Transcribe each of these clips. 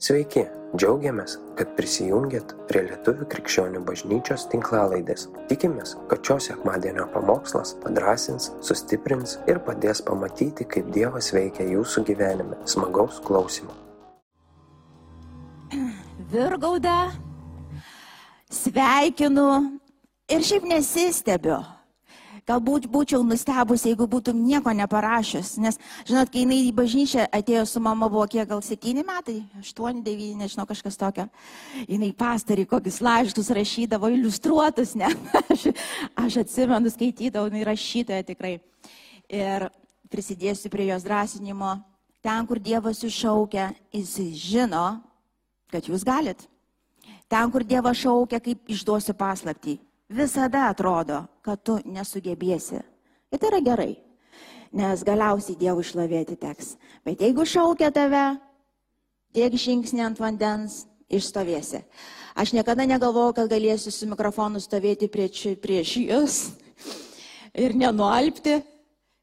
Sveiki, džiaugiamės, kad prisijungiat prie Lietuvių krikščionių bažnyčios tinklalaidės. Tikimės, kad šios sekmadienio pamokslas padrasins, sustiprins ir padės pamatyti, kaip Dievas veikia jūsų gyvenime. Smagaus klausimų. Virgauda, sveikinu ir šiaip nesistebiu. Galbūt būčiau nustebusi, jeigu būtum nieko neparašęs. Nes, žinot, kai jinai į bažnyčią atėjo su mama, buvo kiek gal septyni metai, aštuoni, devyni, nežinau, kažkas tokio. Jinai pastarį kokius laiškus rašydavo, iliustruotus, ne. Aš, aš atsimenu, skaitydavau, jinai rašytoja tikrai. Ir prisidėsiu prie jos drąsinimo. Ten, kur Dievas jūs šaukia, jis žino, kad jūs galit. Ten, kur Dievas šaukia, kaip išduosiu paslapti visada atrodo, kad tu nesugebėsi. Ir tai yra gerai, nes galiausiai Dievui šlovėti teks. Bet jeigu šaukia tave, tiek žingsnį ant vandens išstovėsi. Aš niekada negalvojau, kad galėsiu su mikrofonu stovėti prieš, prieš jūs ir nenualpti.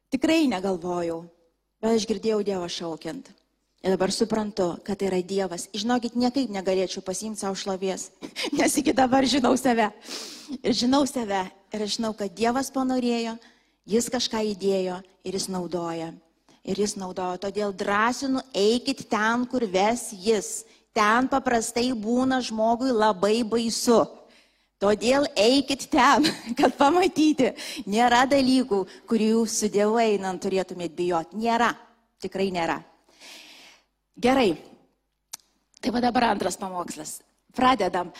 Tikrai negalvojau, bet aš girdėjau Dievą šaukiant. Ir dabar suprantu, kad tai yra Dievas. Žinokit, niekaip negalėčiau pasimti savo šlovės, nes iki dabar žinau save. Ir žinau save. Ir žinau, kad Dievas panorėjo, Jis kažką įdėjo ir Jis naudoja. Ir Jis naudoja. Todėl drąsinu, eikit ten, kur ves Jis. Ten paprastai būna žmogui labai baisu. Todėl eikit ten, kad pamatyti. Nėra dalykų, kurių su Dievu einant turėtumėt bijoti. Nėra. Tikrai nėra. Gerai. Tai va dabar antras pamokslas. Pradedam.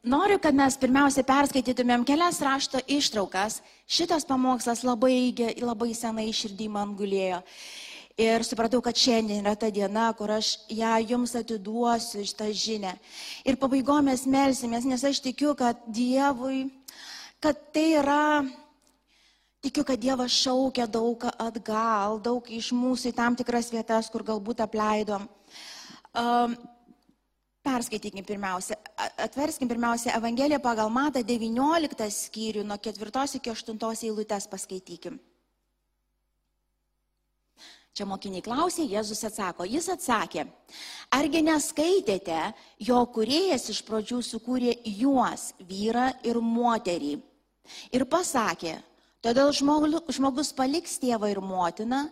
Noriu, kad mes pirmiausia perskaitytumėm kelias rašto ištraukas. Šitas pamokslas labai, labai senai širdį man gulėjo. Ir supratau, kad šiandien yra ta diena, kur aš ją jums atiduosiu šitą žinę. Ir pabaigomės melsimės, nes aš tikiu, kad Dievui, kad tai yra Tikiu, kad Dievas šaukia daug atgal, daug iš mūsų į tam tikras vietas, kur galbūt apleidom. Um, Perskaitykim pirmiausia, atverskim pirmiausia Evangeliją pagal Matą 19 skyrių, nuo 4 iki 8 eilutės paskaitykim. Čia mokiniai klausė, Jėzus atsako, jis atsakė, argi neskaitėte, jo kuriejas iš pradžių sukūrė juos, vyrą ir moterį. Ir pasakė, Todėl žmogus paliks tėvą ir motiną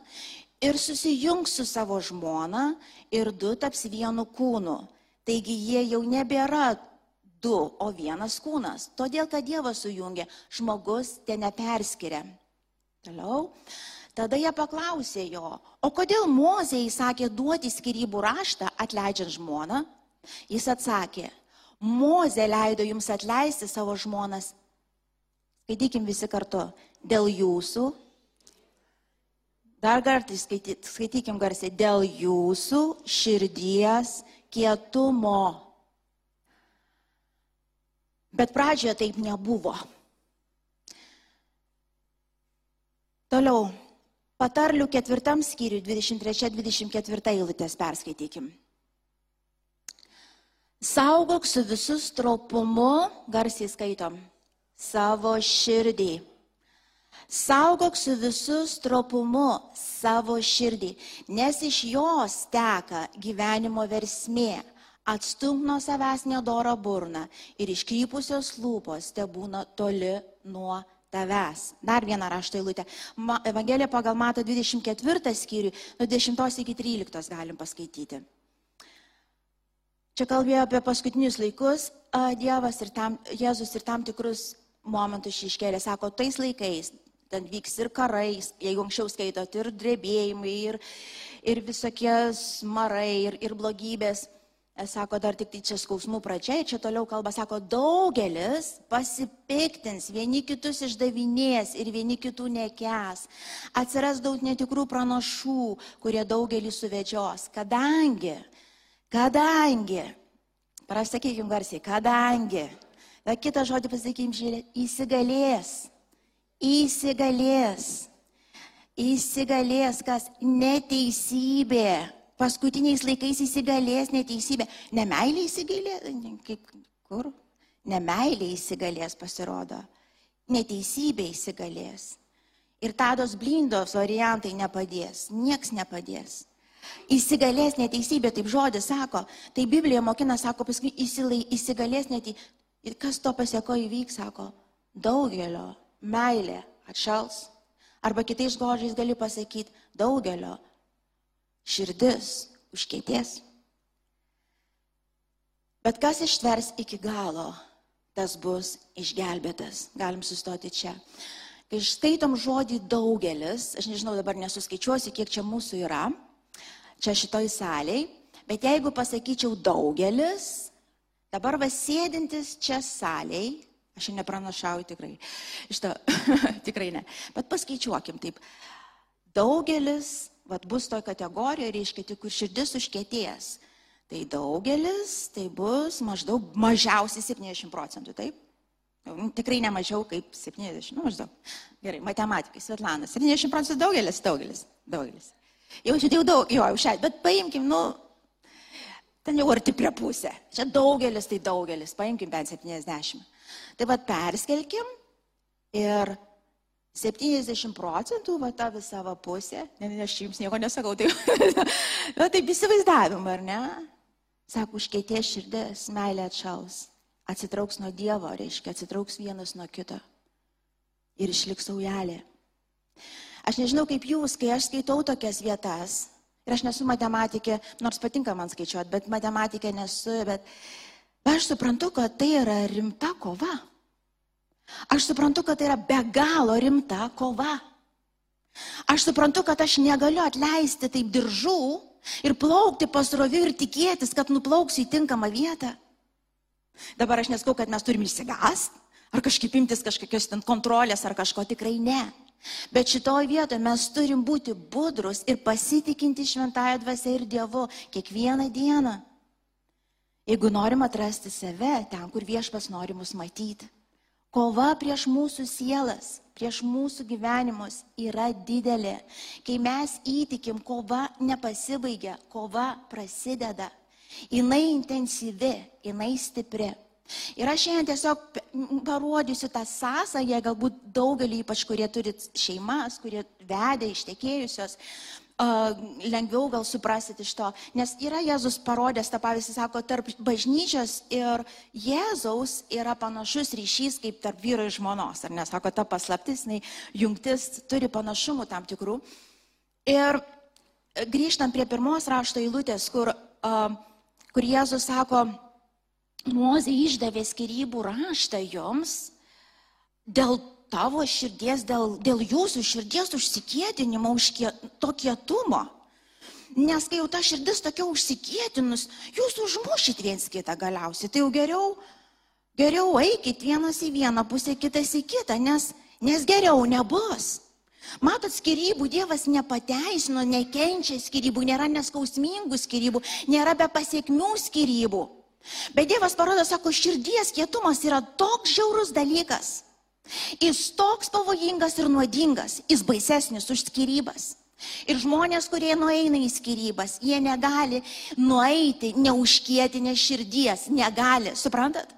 ir susijungs su savo žmona ir du taps vienu kūnu. Taigi jie jau nebėra du, o vienas kūnas. Todėl, kad Dievas sujungia, žmogus ten neperskiria. Toliau. Tada jie paklausė jo, o kodėl Mozė įsakė duoti skirybų raštą atleidžiant žmoną? Jis atsakė, Mozė leido jums atleisti savo žmonas. Skaitykim visi kartu dėl jūsų, dar kartą skaitykim garsiai, dėl jūsų širdies kietumo. Bet pradžioje taip nebuvo. Toliau, patarlių ketvirtam skyriui 23-24 eilutės perskaitykim. Saugok su visus tropumu, garsiai skaitom, savo širdį Saugok su visų stropumu savo širdį, nes iš jos teka gyvenimo versmė. Atstumk nuo savęs nedorą burną ir iškrypusios lūpos te būna toli nuo tavęs. Dar vieną raštą eilutę. Evangelija pagal Mato 24 skyrių, nuo 10 iki 13 galim paskaityti. Čia kalbėjo apie paskutinius laikus Dievas ir tam, Jėzus ir tam tikrus momentus iškėlė. Sako, tais laikais ten vyks ir karai, jeigu anksčiau skaitot, ir drebėjimai, ir, ir visokie smarai, ir, ir blogybės. E, sako, dar tik tai čia skausmų pradžia, čia toliau kalba, sako, daugelis pasipiktins, vieni kitus išdavinės ir vieni kitų nekes. Atsiras daug netikrų pranašų, kurie daugelį suvedžios. Kadangi, kadangi, prasakykim garsiai, kadangi, kitą žodį pasakykim, žiūrė, įsigalės įsigalės. Įsigalės kas neteisybė. Paskutiniais laikais įsigalės neteisybė. Nemailė įsigalės. Kaip, kur? Nemailė įsigalės pasirodo. Neteisybė įsigalės. Ir tados blindos variantai nepadės. Niekas nepadės. Įsigalės neteisybė, taip žodis sako. Tai Biblija mokina, sako, paskui įsilai, įsigalės neteisybė. Ir kas to pasieko įvyks, sako, daugelio meilė atšals. Arba kitais žodžiais gali pasakyti, daugelio širdis užkėties. Bet kas ištvers iki galo, tas bus išgelbėtas. Galim sustoti čia. Kai skaitom žodį daugelis, aš nežinau, dabar nesuskaičiuosiu, kiek čia mūsų yra, čia šitoj saliai, bet jeigu pasakyčiau daugelis, dabar vasėdintis čia saliai, aš nepranašauju tikrai, šitą tikrai ne, bet paskaičiuokim taip, daugelis, vad bus toje kategorijoje, reiškia tik kur širdis užkėties. Tai daugelis, tai bus maždaug mažiausiai 70 procentų, taip? Nu, tikrai ne mažiau kaip 70, nu maždaug. Gerai, matematikai, Svetlana, 70 procentų daugelis, daugelis, daugelis. Jau čia jau daug, jo, jau šiai, bet paimkim, nu, ten jau arti prie pusę. Čia daugelis, tai daugelis, paimkim bent 70. Tai vad perskelkim ir 70 procentų, va ta visa va pusė, ne, ne, aš jums nieko nesakau, tai, na, taip įsivaizdavimą, ar ne? Sako, užkėtė širdis, meilė atšals, atsitrauks nuo Dievo, reiškia, atsitrauks vienas nuo kito ir išliks saujelė. Aš nežinau kaip jūs, kai aš skaitau tokias vietas, ir aš nesu matematikė, nors patinka man skaičiuoti, bet matematikė nesu, bet aš suprantu, kad tai yra rimta kova. Aš suprantu, kad tai yra be galo rimta kova. Aš suprantu, kad aš negaliu atleisti taip diržų ir plaukti pasroviu ir tikėtis, kad nuplauksiu į tinkamą vietą. Dabar aš neskau, kad mes turime įsigast, ar kažkaip imtis kažkokios ten kontrolės, ar kažko tikrai ne. Bet šitoje vietoje mes turim būti budrus ir pasitikinti šventąją dvasę ir Dievu kiekvieną dieną. Jeigu norim atrasti save ten, kur viešpas nori mus matyti. Kova prieš mūsų sielas, prieš mūsų gyvenimus yra didelė. Kai mes įtikim, kova nepasibaigia, kova prasideda. Jinai intensyvi, jinai stipri. Ir aš šiandien tiesiog parodysiu tą sąsąją, galbūt daugelį, ypač kurie turi šeimas, kurie vedė ištekėjusios, lengviau gal suprasit iš to, nes yra Jėzus parodęs tą pavyzdį, sako, tarp bažnyčios ir Jėzaus yra panašus ryšys kaip tarp vyro ir žmonos, ar nesako, ta paslaptis, nei jungtis turi panašumų tam tikrų. Ir grįžtant prie pirmos rašto eilutės, kur, kur Jėzus sako, Mozė išdavė skirybų raštą joms dėl tavo širdies, dėl, dėl jūsų širdies užsikėtinimo, už kie, to kietumo. Nes kai jau ta širdis tokia užsikėtinus, jūs užmušit viens kitą galiausiai. Tai jau geriau, geriau eikit vienas į vieną pusę, kitas į kitą, nes, nes geriau nebus. Matot, skirybų Dievas nepateisino, nekenčia skirybų, nėra neskausmingų skirybų, nėra be pasiekmių skirybų. Bet Dievas parodo, sako, širdies kietumas yra toks žiaurus dalykas Jis toks pavojingas ir nuodingas, jis baisesnis už skirybas. Ir žmonės, kurie nueina į skirybas, jie negali nueiti neužkėtinę širdies, negali, suprantat?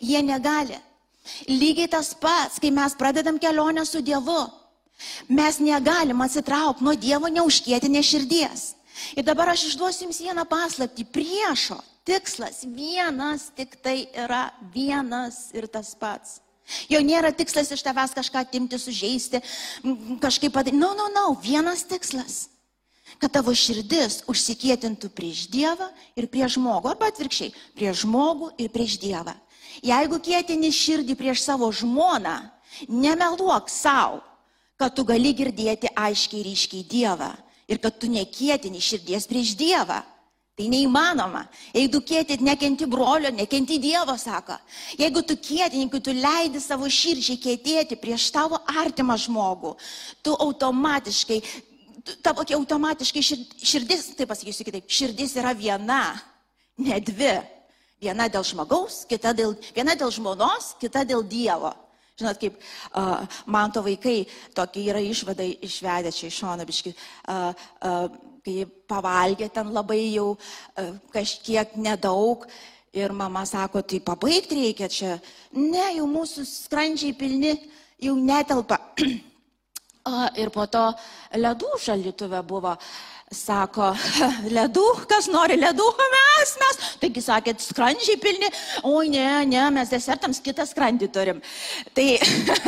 Jie negali. Lygiai tas pats, kai mes pradedam kelionę su Dievu, mes negalim atsitraukti nuo Dievo neužkėtinę širdies. Ir dabar aš išduosiu jums vieną paslapti. Priešo tikslas vienas tik tai yra vienas ir tas pats. Jo nėra tikslas iš tavęs kažką atimti, sužeisti, kažkaip padaryti. Na, no, na, no, na, no. vienas tikslas. Kad tavo širdis užsikėtintų prieš Dievą ir prieš žmogų, arba atvirkščiai, prieš žmogų ir prieš Dievą. Jeigu kėtini širdį prieš savo žmoną, nemeluok savo, kad tu gali girdėti aiškiai ryškiai Dievą ir kad tu nekėtini širdies prieš Dievą. Tai neįmanoma. Jeigu tu kėtit, nekenti brolio, nekenti Dievo, sako. Jeigu tu kėtini, jeigu tu leidi savo širdžiai kėtėti prieš tavo artimą žmogų, tu automatiškai, tavo automatiškai širdis, taip pasakysiu kitaip, širdis yra viena, ne dvi. Viena dėl žmogaus, kita dėl, viena dėl žmonos, kita dėl Dievo. Žinot, kaip uh, man to vaikai, tokia yra išvada išvedę čia iš šono, biški. Uh, uh, kai pavalgė ten labai jau e, kažkiek nedaug. Ir mama sako, tai pabaigti reikia čia. Ne, jau mūsų skrandžiai pilni, jau netelpa. Ir po to ledų šaldytuve buvo Sako, ledų, kas nori ledų, mes, mes. Taigi sakėt, skrandžiai pilni, oi ne, ne, mes desertams kitą skrandį turim. Tai,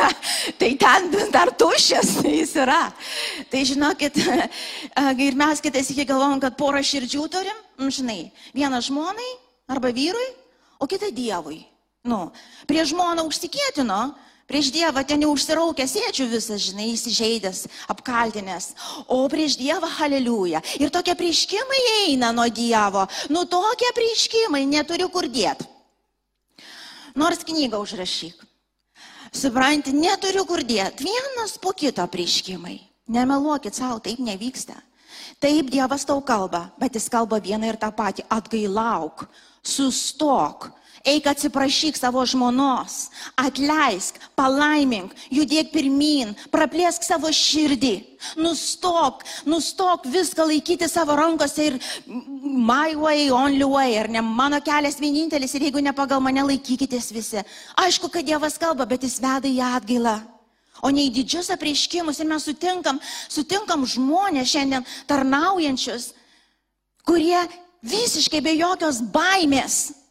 tai ten dar tuščias jis yra. Tai žinokit, ir mes kitais iki galvom, kad porą širdžių turim, žinai, vieną žmonai arba vyrui, o kitą Dievui. Nu, prie žmoną užsikėtino, Prieš Dievą ten jau užsiraukęs sėdžiu visas, žinai, įsižeidęs, apkaltinęs. O prieš Dievą haleliuja. Ir tokie prieškimai eina nuo Dievo. Nu tokie prieškimai neturiu kur dėti. Nors knygą užrašyk. Supranti, neturiu kur dėti. Vienas po kito prieškimai. Nemeluokit savo, taip nevyksta. Taip Dievas tau kalba, bet jis kalba vieną ir tą patį. Atgailauk, sustok eik atsiprašyk savo žmonos, atleisk, palaimink, judėk pirmin, praplėsk savo širdį, nustok, nustok viską laikyti savo rankose ir my way, only way, ar ne mano kelias vienintelis ir jeigu ne pagal mane laikykitės visi. Aišku, kad Dievas kalba, bet jis veda į atgailą o ne į didžius apreiškimus. Ir mes sutinkam, sutinkam žmonės šiandien tarnaujančius, kurie visiškai be jokios baimės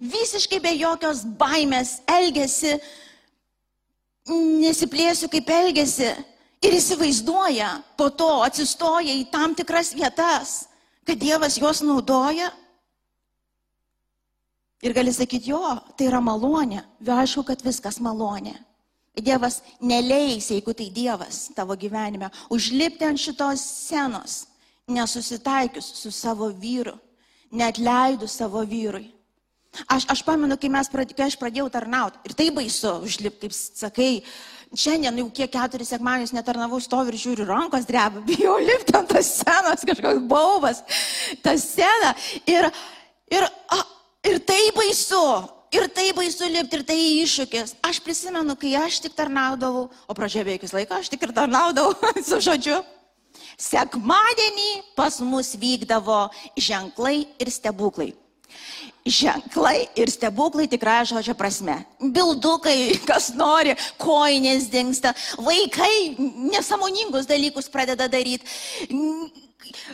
visiškai be jokios baimės elgesi, nesiplėsiu kaip elgesi ir įsivaizduoja, po to atsistoja į tam tikras vietas, kad Dievas juos naudoja. Ir gali sakyti, jo, tai yra malonė, aišku, kad viskas malonė. Dievas neleis, jeigu tai Dievas tavo gyvenime, užlipti ant šitos scenos, nesusitaikius su savo vyru, net leidus savo vyrui. Aš, aš pamenu, kai, mes, kai aš pradėjau tarnauti, ir tai baisu, užlip, kaip sakai, šiandien jau kiek keturis sekmanius netarnavau, stoviu ir žiūriu, rankos dreba, bijau lipti ant tos senos, kažkoks baubas, ta sena. Ir, ir, a, ir tai baisu, ir tai baisu lipti, ir tai iššūkis. Aš prisimenu, kai aš tik tarnaudavau, o pradžioje beveik visą laiką aš tik ir tarnaudavau su žodžiu. Sekmadienį pas mus vykdavo ženklai ir stebuklai ženklai ir stebuklai tikrai žodžio prasme. Bildukai, kas nori, koinės dinksta, vaikai nesamoningus dalykus pradeda daryti.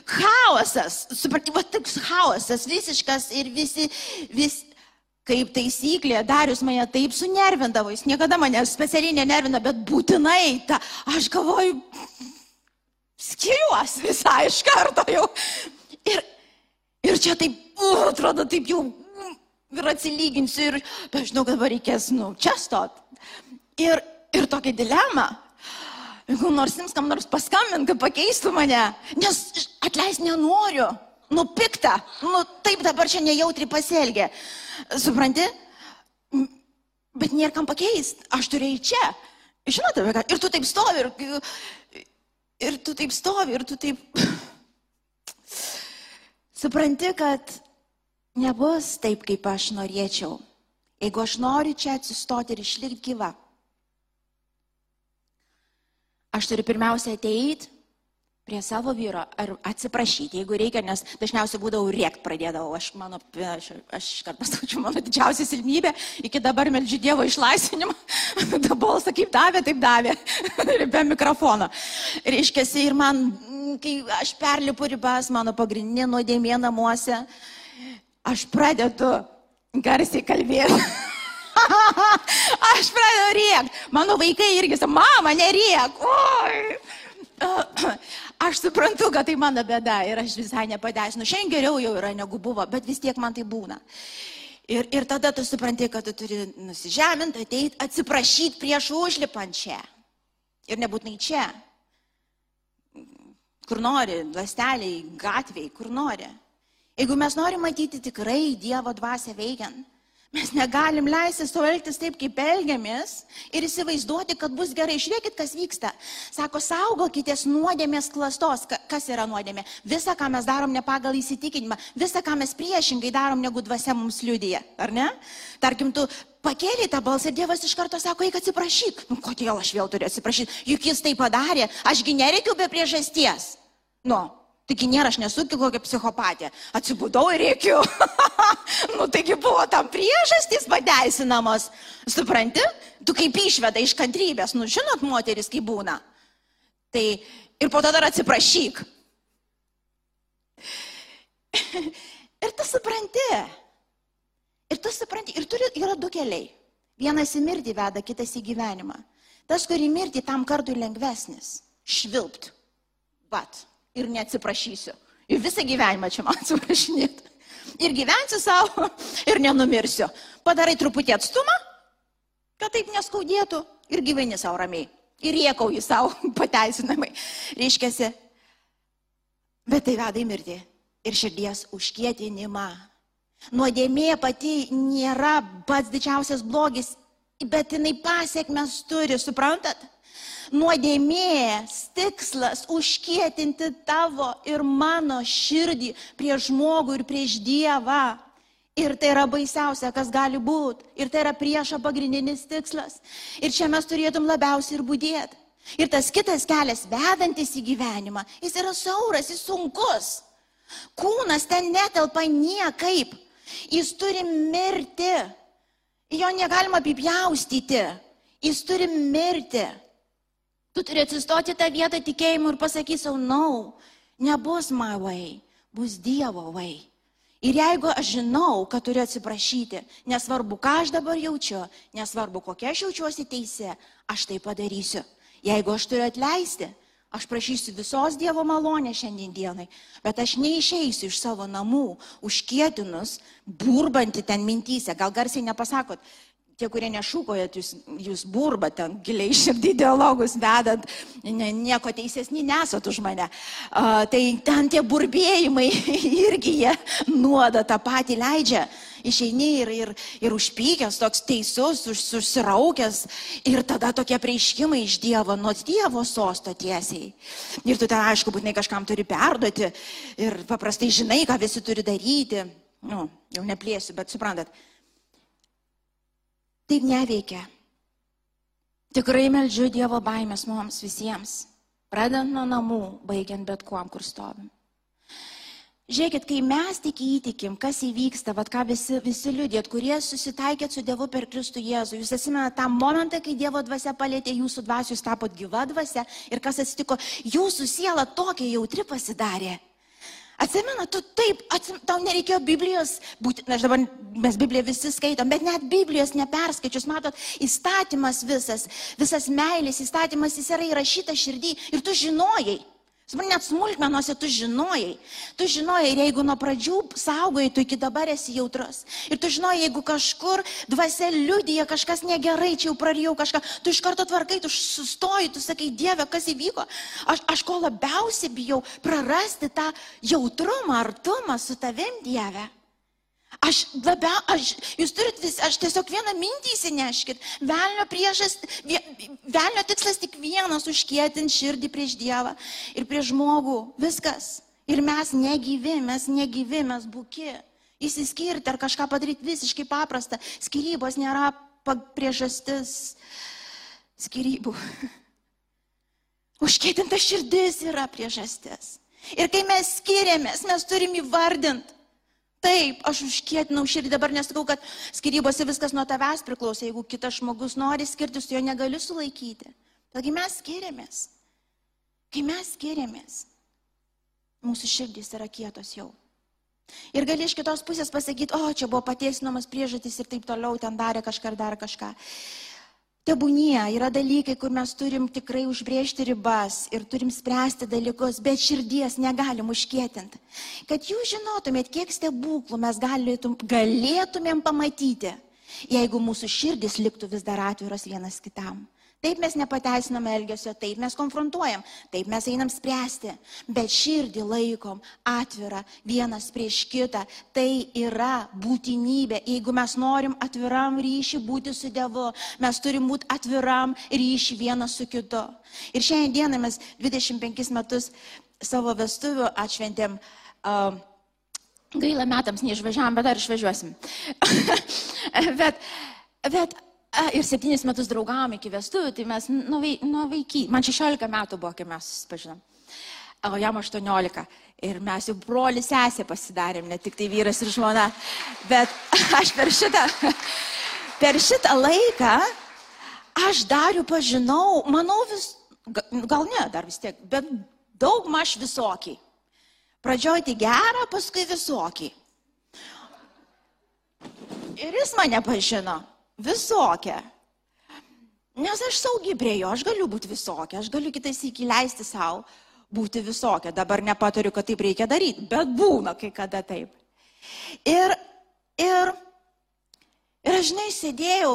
Chaosas, suprantate, va toks chaosas visiškas ir visi, vis, kaip taisyklė, Darius mane taip sunervindavo, jis niekada mane specialiai nenervina, bet būtinai, ta, aš galvoju, skiriuos visai iš karto jau. Ir, ir čia taip, uh, atrodo, taip jau ir atsilyginsiu ir, bet žinau, kad dabar reikės, nu, čia stot. Ir, ir tokia dilema. Jeigu nors jums kam nors paskambint, kad pakeistų mane, nes atleis nenoriu, nu piktą, nu taip dabar čia nejautri pasielgė. Supranti? Bet nėra kam pakeisti, aš turėjau čia. Žinote, ir tu taip stovi, ir, ir tu taip stovi, ir tu taip... Supranti, kad nebus taip, kaip aš norėčiau. Jeigu aš noriu čia atsistoti ir išlikti gyva, aš turiu pirmiausia ateiti prie savo vyro ar atsiprašyti, jeigu reikia, nes dažniausiai būdavau riekt pradėdavau. Aš, mano, aš, aš kartą pasakyčiau, mano didžiausia silpnybė, iki dabar meldžiu Dievo išlaisvinimą, tą balsą kaip davė, taip davė, ir be mikrofono. Reiškia, ir man, kai aš perlipu ribas, mano pagrindinė nuodėmė namuose, aš pradedu garsiai kalbėti. aš pradedu rėkti. Mano vaikai irgi sako, mama, neriek. Oi. Aš suprantu, kad tai mano bėda ir aš visai nepateisinu. Šiandien geriau jau yra negu buvo, bet vis tiek man tai būna. Ir, ir tada tu supranti, kad tu turi nusižeminti, ateiti, atsiprašyti prieš užlipant čia. Ir nebūtinai čia. Kur nori, lasteliai, gatviai, kur nori. Jeigu mes norim matyti tikrai Dievo dvasę veikiant, mes negalim leisti savo elgtis taip, kaip elgiamės ir įsivaizduoti, kad bus gerai. Žiūrėkit, kas vyksta. Sako, saugokitės nuodėmės klastos. Kas yra nuodėmė? Visa, ką mes darom ne pagal įsitikinimą, visa, ką mes priešingai darom, negu dvasia mums liudyja. Ar ne? Tarkim, tu pakėlė tą balsą ir Dievas iš karto sako, eik atsiprašyk. Nu, kodėl aš vėl turiu atsiprašyti? Juk jis tai padarė, ašgi nereikiu be priežasties. Nu, Taigi nėra, aš nesu kokia psichopatė. Atsibudau ir rėkiu. nu, taigi buvo tam priežastys pateisinamos. Supranti? Tu kaip išveda iš kantrybės. Nu, žinot, moteris kaip būna. Tai ir po to dar atsiprašyk. ir tu supranti. Ir tu supranti, ir turi, yra du keliai. Vienas į mirtį veda, kitas į gyvenimą. Tas, kurį mirtį tam kartui lengvesnis. Švilpt. Vat. Ir neatsiprašysiu. Ir visą gyvenimą čia man atsiprašinėti. Ir gyvensiu savo, ir nenumirsiu. Padarai truputį atstumą, kad taip neskaudėtų, ir gyveni savo ramiai. Ir riekauji savo pateisinamai. Reiškia, bet tai veda į mirtį. Ir širdies užkietinimą. Nuodėmė pati nėra pats didžiausias blogis, bet jinai pasiekmes turi, suprantat? Nuodėmės tikslas užkietinti tavo ir mano širdį prieš žmogų ir prieš Dievą. Ir tai yra baisiausia, kas gali būti. Ir tai yra priešo pagrindinis tikslas. Ir čia mes turėtum labiausiai ir būdėti. Ir tas kitas kelias, vedantis į gyvenimą, jis yra sauras, jis sunkus. Kūnas ten netelpa niekaip. Jis turi mirti. Jo negalima apipjaustyti. Jis turi mirti. Tu turi atsistoti tą vietą tikėjimu ir pasakyti savo, no, nebus my way, bus Dievo way. Ir jeigu aš žinau, kad turiu atsiprašyti, nesvarbu, ką aš dabar jaučiu, nesvarbu, kokia aš jaučiuosi teisė, aš tai padarysiu. Jeigu aš turiu atleisti, Aš prašysiu visos Dievo malonės šiandien dienai, bet aš neišeisiu iš savo namų, užkėtinus, burbanti ten mintysę. Gal garsiai nepasakot, tie, kurie nešūkojat, jūs, jūs burba ten giliai širdį dialogus vedant, ne, nieko teisesni nesat už mane. Uh, tai ten tie burbėjimai irgi jie nuoda tą patį leidžia išeini ir, ir, ir užpykęs, toks teisus, susiraukęs ir tada tokie prieiškimai iš Dievo, nuo Dievo sosto tiesiai. Ir tu ten, aišku, būtinai kažkam turi perduoti ir paprastai žinai, ką visi turi daryti. Nu, jau neplėsiu, bet suprantat. Taip neveikia. Tikrai meldžiu Dievo baimės mums visiems, pradedant nuo namų, baigiant bet kuom, kur stovim. Žiūrėkit, kai mes tik įtikim, kas įvyksta, vad ką visi, visi liūdėt, kurie susitaikėt su Dievu per Kristų Jėzų, jūs atsimenate tą momentą, kai Dievo dvasia palėtė jūsų dvasių, jūs tapot gyva dvasia ir kas atsitiko, jūsų siela tokia jautri pasidarė. Atsimena, tu taip, atsim, tau nereikėjo Biblijos, būti, na, dabar mes Bibliją visi skaitom, bet net Biblijos neperskaičius, matot, įstatymas visas, visas meilės įstatymas, jis yra įrašytas širdį ir tu žinojai. Suprantu, net smulkmenuose tu žinojai. Tu žinojai, ir jeigu nuo pradžių saugojai, tu iki dabar esi jautrus. Ir tu žinojai, jeigu kažkur dvasia liudyja, kažkas negerai, čia jau prarijau kažką, tu iš karto tvarkai, tu sustoji, tu sakai, Dieve, kas įvyko. Aš, aš ko labiausiai bijau prarasti tą jautrumą, artumą su tavim, Dieve. Aš labiau, aš, jūs turit vis, aš tiesiog vieną mintį įsineškit. Velnio priešas, velnio tikslas tik vienas - užkėtinti širdį prieš Dievą ir prieš žmogų. Viskas. Ir mes negyvi, mes negyvi, mes būki. Įsiskirti ar kažką padaryti visiškai paprasta. Skirybos nėra priežastis skirybų. Užkėtinta širdis yra priežastis. Ir kai mes skiriamės, mes turim įvardinti Taip, aš užkėtinau širdį, dabar nesakau, kad skirybose viskas nuo tavęs priklauso, jeigu kitas žmogus nori skirtis, jo negaliu sulaikyti. Taigi mes skiriamės. Kai mes skiriamės, mūsų širdys yra kietos jau. Ir gali iš kitos pusės pasakyti, o čia buvo pateisinamas priežastis ir taip toliau, ten darė kažką ir dar kažką. Tebūnie yra dalykai, kur mes turim tikrai užbriežti ribas ir turim spręsti dalykus, bet širdies negalim užkėtinti. Kad jūs žinotumėt, kiek stebuklų mes galėtum, galėtumėm pamatyti, jeigu mūsų širdis liktų vis dar atviros vienas kitam. Taip mes nepateisiname elgesio, taip mes konfrontuojam, taip mes einam spręsti, bet širdį laikom atvirą vienas prieš kitą. Tai yra būtinybė. Jeigu mes norim atviram ryšį būti su Dievu, mes turim būti atviram ryšį vienas su kitu. Ir šiandien dieną mes 25 metus savo vestuvių atšventėm. Uh, Gaila metams neišvažiavam, bet dar išvažiuosim. bet, bet ir septynis metus draugavom iki vestuvių, tai mes nuo, nuo vaiky, man 16 metų buvo, kai mes susipažinom, o jam 18. Ir mes jau broli sesė pasidarėm, ne tik tai vyras ir žmona. Bet aš per šitą, per šitą laiką, aš dariu pažinau, manau, vis, gal ne, dar vis tiek, bet daug maž visokį. Pradžioj tai gerą, paskui visokį. Ir jis mane pažino, visokią. Nes aš saugi prie jo, aš galiu būti visokia, aš galiu kitais įkileisti savo būti visokia. Dabar nepatariu, kad taip reikia daryti, bet būna kai kada taip. Ir, ir, ir aš žinai, sėdėjau,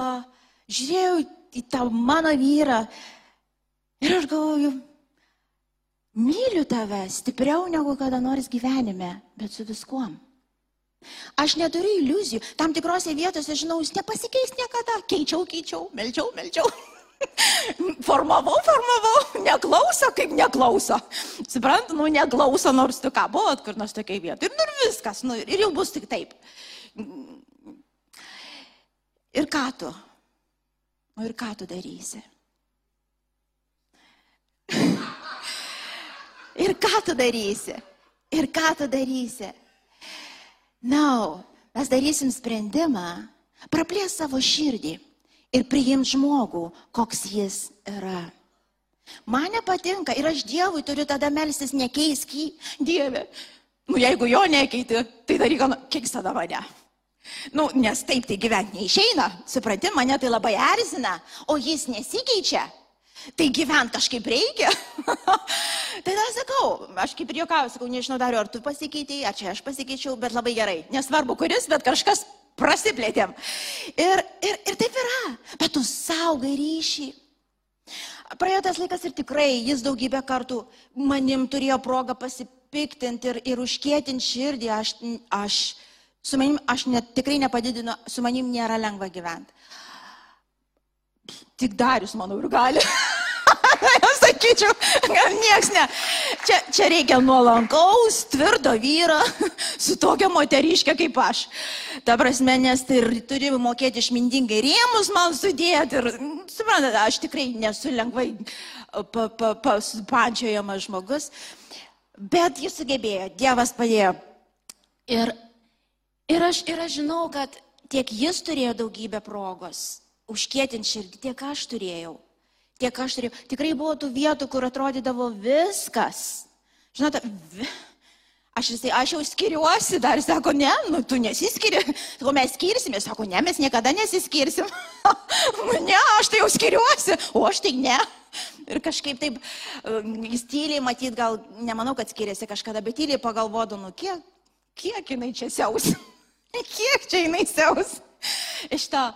uh, žiūrėjau į tą mano vyrą ir aš galvoju, myliu tave stipriau negu kada nors gyvenime, bet su viskuom. Aš neturiu iliuzijų. Tam tikrose vietose, žinau, jis nepasikeis niekada. Keičiau, keičiau, melčiau, melčiau. formavau, formavau, neklauso, kaip neklauso. Suprant, nu neklauso, nors tu ką buvot, kur nors tokiai vietai. Ir, nu, ir viskas, nu, ir jau bus tik taip. Ir ką tu? O ir ką tu darysi? ir ką tu darysi? Ir ką tu darysi? No, mes darysim sprendimą, praplės savo širdį ir priimt žmogų, koks jis yra. Man nepatinka ir aš Dievui turiu tada melstis, nekeisk jį, Dieve. Nu, jeigu jo nekeiti, tai daryk, keiks tada mane. Nu, nes taip tai gyventi neišeina, supranti, mane tai labai erzina, o jis nesikeičia. Tai gyvent kažkaip reikia. tai tada sakau, aš kaip ir juokauju, sakau, nežinau dar, ar tu pasikeitėjai, ar čia aš pasikeičiau, bet labai gerai. Nesvarbu kuris, bet kažkas prasiplėtėm. Ir, ir, ir taip yra, bet tu saugai ryšį. Praėjo tas laikas ir tikrai jis daugybę kartų manim turėjo progą pasipiktinti ir, ir užkėtinti širdį. Aš, aš, su manim, aš net, tikrai nepadidinu, su manim nėra lengva gyventi. Tik darius, manau, ir gali. sakyčiau, gal nieks ne. Čia, čia reikia nuolankaus, tvirto vyro, su tokia moteriškė kaip aš. Ta prasme, nes tai turi mokėti išmintingai rėmus man sudėti. Ir, suprantate, aš tikrai nesu lengvai pa, pa, pa, pančiojamas žmogus. Bet jis sugebėjo, Dievas padėjo. Ir, ir, aš, ir aš žinau, kad tiek jis turėjo daugybę progos užkėtinti širdį, tiek aš turėjau tiek aš turėjau. Tikrai buvo tų vietų, kur atrodydavo viskas. Žinote, vi... aš, jisai, aš jau skiriuosi, dar sako, ne, nu tu nesiskiri. Sako, mes skirsime, sako, ne, mes niekada nesiskirsim. nu, ne, aš tai jau skiriuosi, o aš tai ne. Ir kažkaip taip, jis tyliai, matyt, gal, nemanau, kad skiriasi kažkada, bet tyliai pagalvodu, nu kiek, kiek jinai čia siaus. kiek čia jinai siaus. Iš to.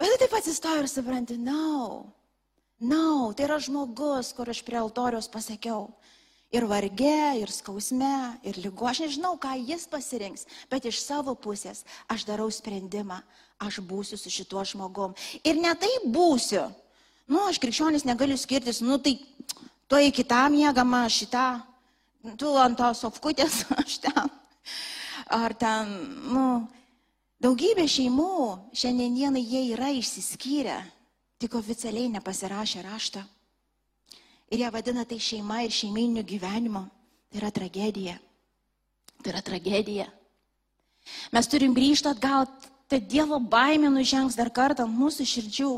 Bet taip atsistoju ir supranti, na. No. Na, no, tai yra žmogus, kur aš prie altoriaus pasakiau. Ir varge, ir skausme, ir lygu. Aš nežinau, ką jis pasirinks, bet iš savo pusės aš darau sprendimą. Aš būsiu su šituo žmogum. Ir ne taip būsiu. Nu, aš krikščionis negaliu skirtis, nu tai tu į kitą mėgamą, šitą, tu ant tos sofkutės, aš ten. Ar ten, nu, daugybė šeimų šiandienai jie yra išsiskyrę tik oficialiai nepasirašė raštą. Ir jie vadina tai šeima ir šeiminiu gyvenimu. Tai yra tragedija. Tai yra tragedija. Mes turim grįžti atgal, tai Dievo baimė nužengs dar kartą ant mūsų širdžių.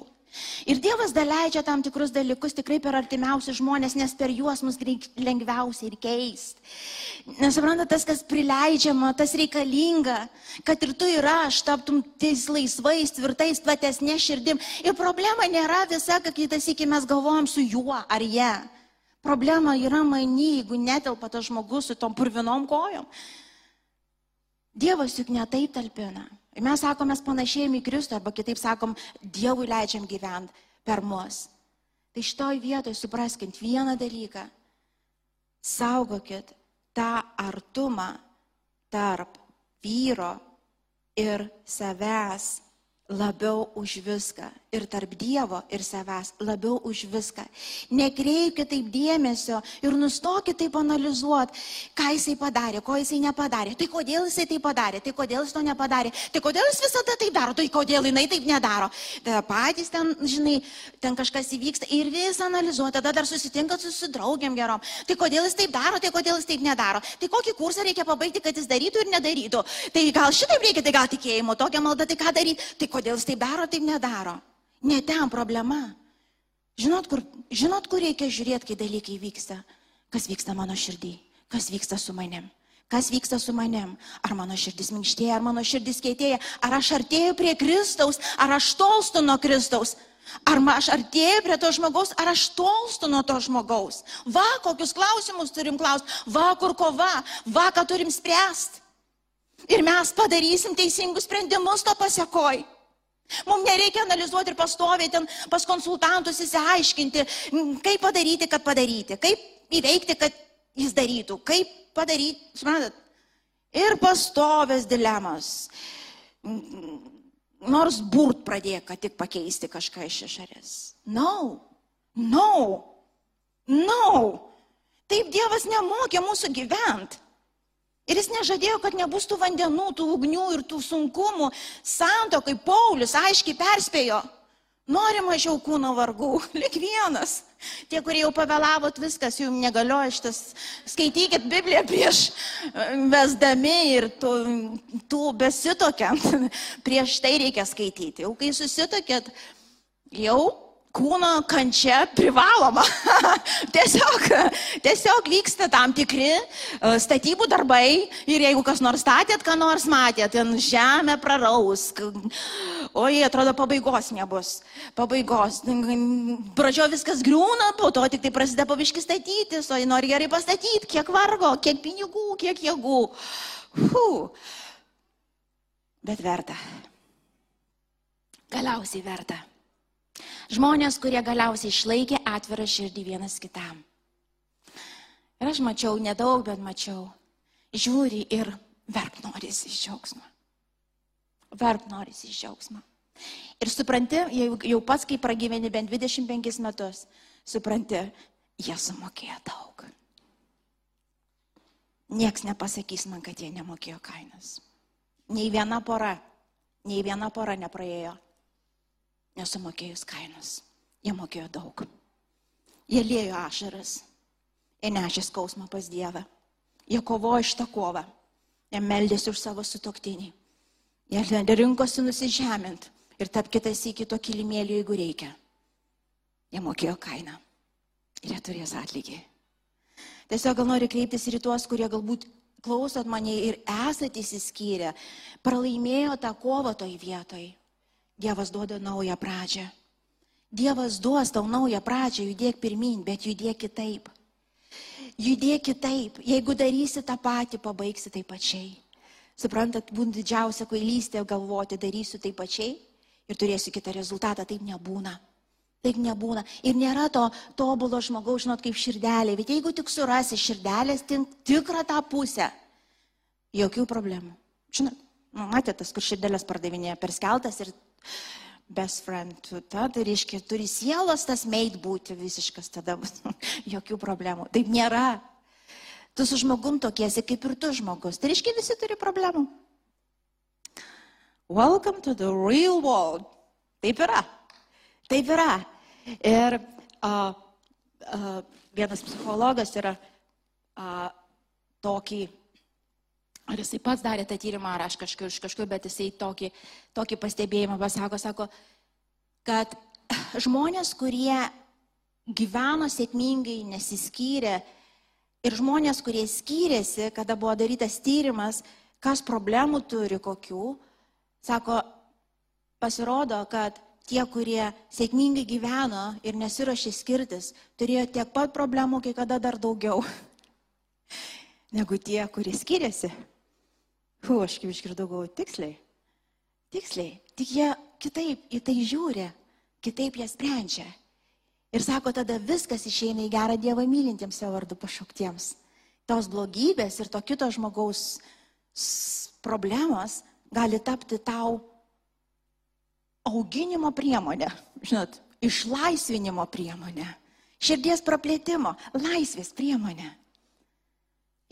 Ir Dievas daleidžia tam tikrus dalykus tikrai per artimiausius žmonės, nes per juos mus lengviausiai ir keist. Nesuprantate, tas, kas prileidžiama, tas reikalinga, kad ir tu ir aš taptum tais laisvais, tvirtais, platesnė širdim. Ir problema nėra visa, kad kitas iki mes galvojam su juo ar jie. Problema yra mani, jeigu netelpa tas žmogus su tom purvinom kojom. Dievas juk netaip talpina. Ir mes sakom, mes panašėjame į Kristų, arba kitaip sakom, Dievui leidžiam gyventi per mus. Tai šitoj vietoj supraskint vieną dalyką. Saugokit tą artumą tarp vyro ir savęs labiau už viską. Ir tarp Dievo ir savęs labiau už viską. Nekreipkite taip dėmesio ir nustokite taip analizuoti, ką jisai padarė, ko jisai nepadarė. Tai kodėl jisai tai padarė, tai kodėl jis to nepadarė, tai kodėl jis visada tai daro, tai kodėl jinai taip nedaro. Tada patys ten, žinai, ten kažkas įvyksta ir vis analizuoti, tada dar susitinkat su, su draugiam gerom. Tai kodėl jis taip daro, tai kodėl jis taip nedaro. Tai kokį kursą reikia pabaigti, kad jis darytų ir nedarytų. Tai gal šitaip reikia, tai gal tikėjimo, tokia malda, tai ką daryti. Tai kodėl jis taip daro, taip nedaro. Ne ten problema. Žinot kur, žinot, kur reikia žiūrėti, kai dalykai vyksta? Kas vyksta mano širdį? Kas vyksta su manim? Kas vyksta su manim? Ar mano širdis minkštėja, ar mano širdis keitėja? Ar aš artėju prie Kristaus, ar aš tolstu nuo Kristaus? Ar aš artėju prie to žmogaus, ar aš tolstu nuo to žmogaus? Va, kokius klausimus turim klausti, va, kur kova, va, ką turim spręsti. Ir mes padarysim teisingus sprendimus to pasiekoj. Mums nereikia analizuoti ir pastoviai ten pas konsultantus įsiaiškinti, kaip padaryti, kad padaryti, kaip įveikti, kad jis darytų, kaip padaryti, suprantat. Ir pastovės dilemas nors burt pradėk, kad tik pakeisti kažką iš išorės. No, no, no. Taip Dievas nemokė mūsų gyventi. Ir jis nežadėjo, kad nebus tų vandenų, tų ugnių ir tų sunkumų. Santokai Paulius aiškiai perspėjo. Nori mažiau kūno vargų, lik vienas. Tie, kurie jau pavėlavot, viskas jums negalioja šitas. Skaitykit Bibliją prieš e, vesdami ir tų, tų besitokiant. Prieš tai reikia skaityti. Jau kai susitokėt, jau kūno kančia privaloma. tiesiog, tiesiog vyksta tam tikri e, statybų darbai ir jeigu kas nors statėt, ką nors matėt, ten žemė praraus. O jie atrodo pabaigos nebus. Pabaigos. Pradžio viskas griūna, po to tik tai prasideda paviški statytis, o jie nori gerai pastatyti, kiek vargo, kiek pinigų, kiek jėgų. Fuh. Bet verta. Galiausiai verta. Žmonės, kurie galiausiai išlaikė atvirą širdį vienas kitam. Ir aš mačiau nedaug, bet mačiau. Žiūri ir verk norisi iš džiaugsmo. Verk norisi iš džiaugsmo. Ir supranti, jau, jau pats, kai pragyveni bent 25 metus, supranti, jie sumokėjo daug. Niekas nepasakys man, kad jie nemokėjo kainos. Nei viena pora, nei viena pora nepraėjo nesumokėjus kainos. Jie mokėjo daug. Jie lėjo ašaras. Jie nešė skausmą pas Dievą. Jie kovojo iš tą kovą. Jie meldėsi už savo sutoktinį. Jie rinkosi nusižemint ir tap kitas į kito kilimėlį, jeigu reikia. Jie mokėjo kainą. Ir jie turės atlygį. Tiesiog gal noriu kreiptis ir į tuos, kurie galbūt klausot mane ir esate įsiskyrę, pralaimėjo tą kovą toj vietoj. Dievas duoda naują pradžią. Dievas duos tau naują pradžią, judėk pirmin, bet judėk kitaip. Judėk kitaip. Jeigu darysi tą patį, pabaigsi taip pačiai. Suprantat, būtų didžiausia kvailystė galvoti, darysiu taip pačiai ir turėsiu kitą rezultatą. Taip nebūna. Taip nebūna. Ir nėra to tobulo žmogaus, žinot, kaip širdelė. Bet jeigu tik surasi širdelės tikrą tą pusę, jokių problemų. Žinot, nu, matėte tas, kur širdelės pardavinėja per skeltas ir best friend, ta, tai reiškia, turi sielos tas meit būti visiškas, tada bus jokių problemų. Taip nėra. Tu su žmogum tokiesi kaip ir tu žmogus. Tai reiškia, visi turi problemų. Welcome to the real world. Taip yra. Taip yra. Ir uh, uh, vienas psichologas yra uh, tokį Ar jisai pats darė tą tyrimą, ar aš kažkur iš kažkur, bet jisai tokį, tokį pastebėjimą pasako, sako, kad žmonės, kurie gyveno sėkmingai, nesiskyrė ir žmonės, kurie skyrėsi, kada buvo darytas tyrimas, kas problemų turi kokių, sako, pasirodo, kad tie, kurie sėkmingai gyveno ir nesiuošė skirtis, turėjo tiek pat problemų, kai kada dar daugiau, negu tie, kurie skiriasi. Hu, aš kaip išgirdau, galvoju, tiksliai. Tiksliai. Tik jie kitaip į tai žiūri, kitaip jie sprendžia. Ir sako, tada viskas išeina į gerą Dievą mylintiems savo vardu pašauktiems. Tos blogybės ir to kito žmogaus problemos gali tapti tau auginimo priemonė, žinot, išlaisvinimo priemonė, širdies praplėtimo, laisvės priemonė.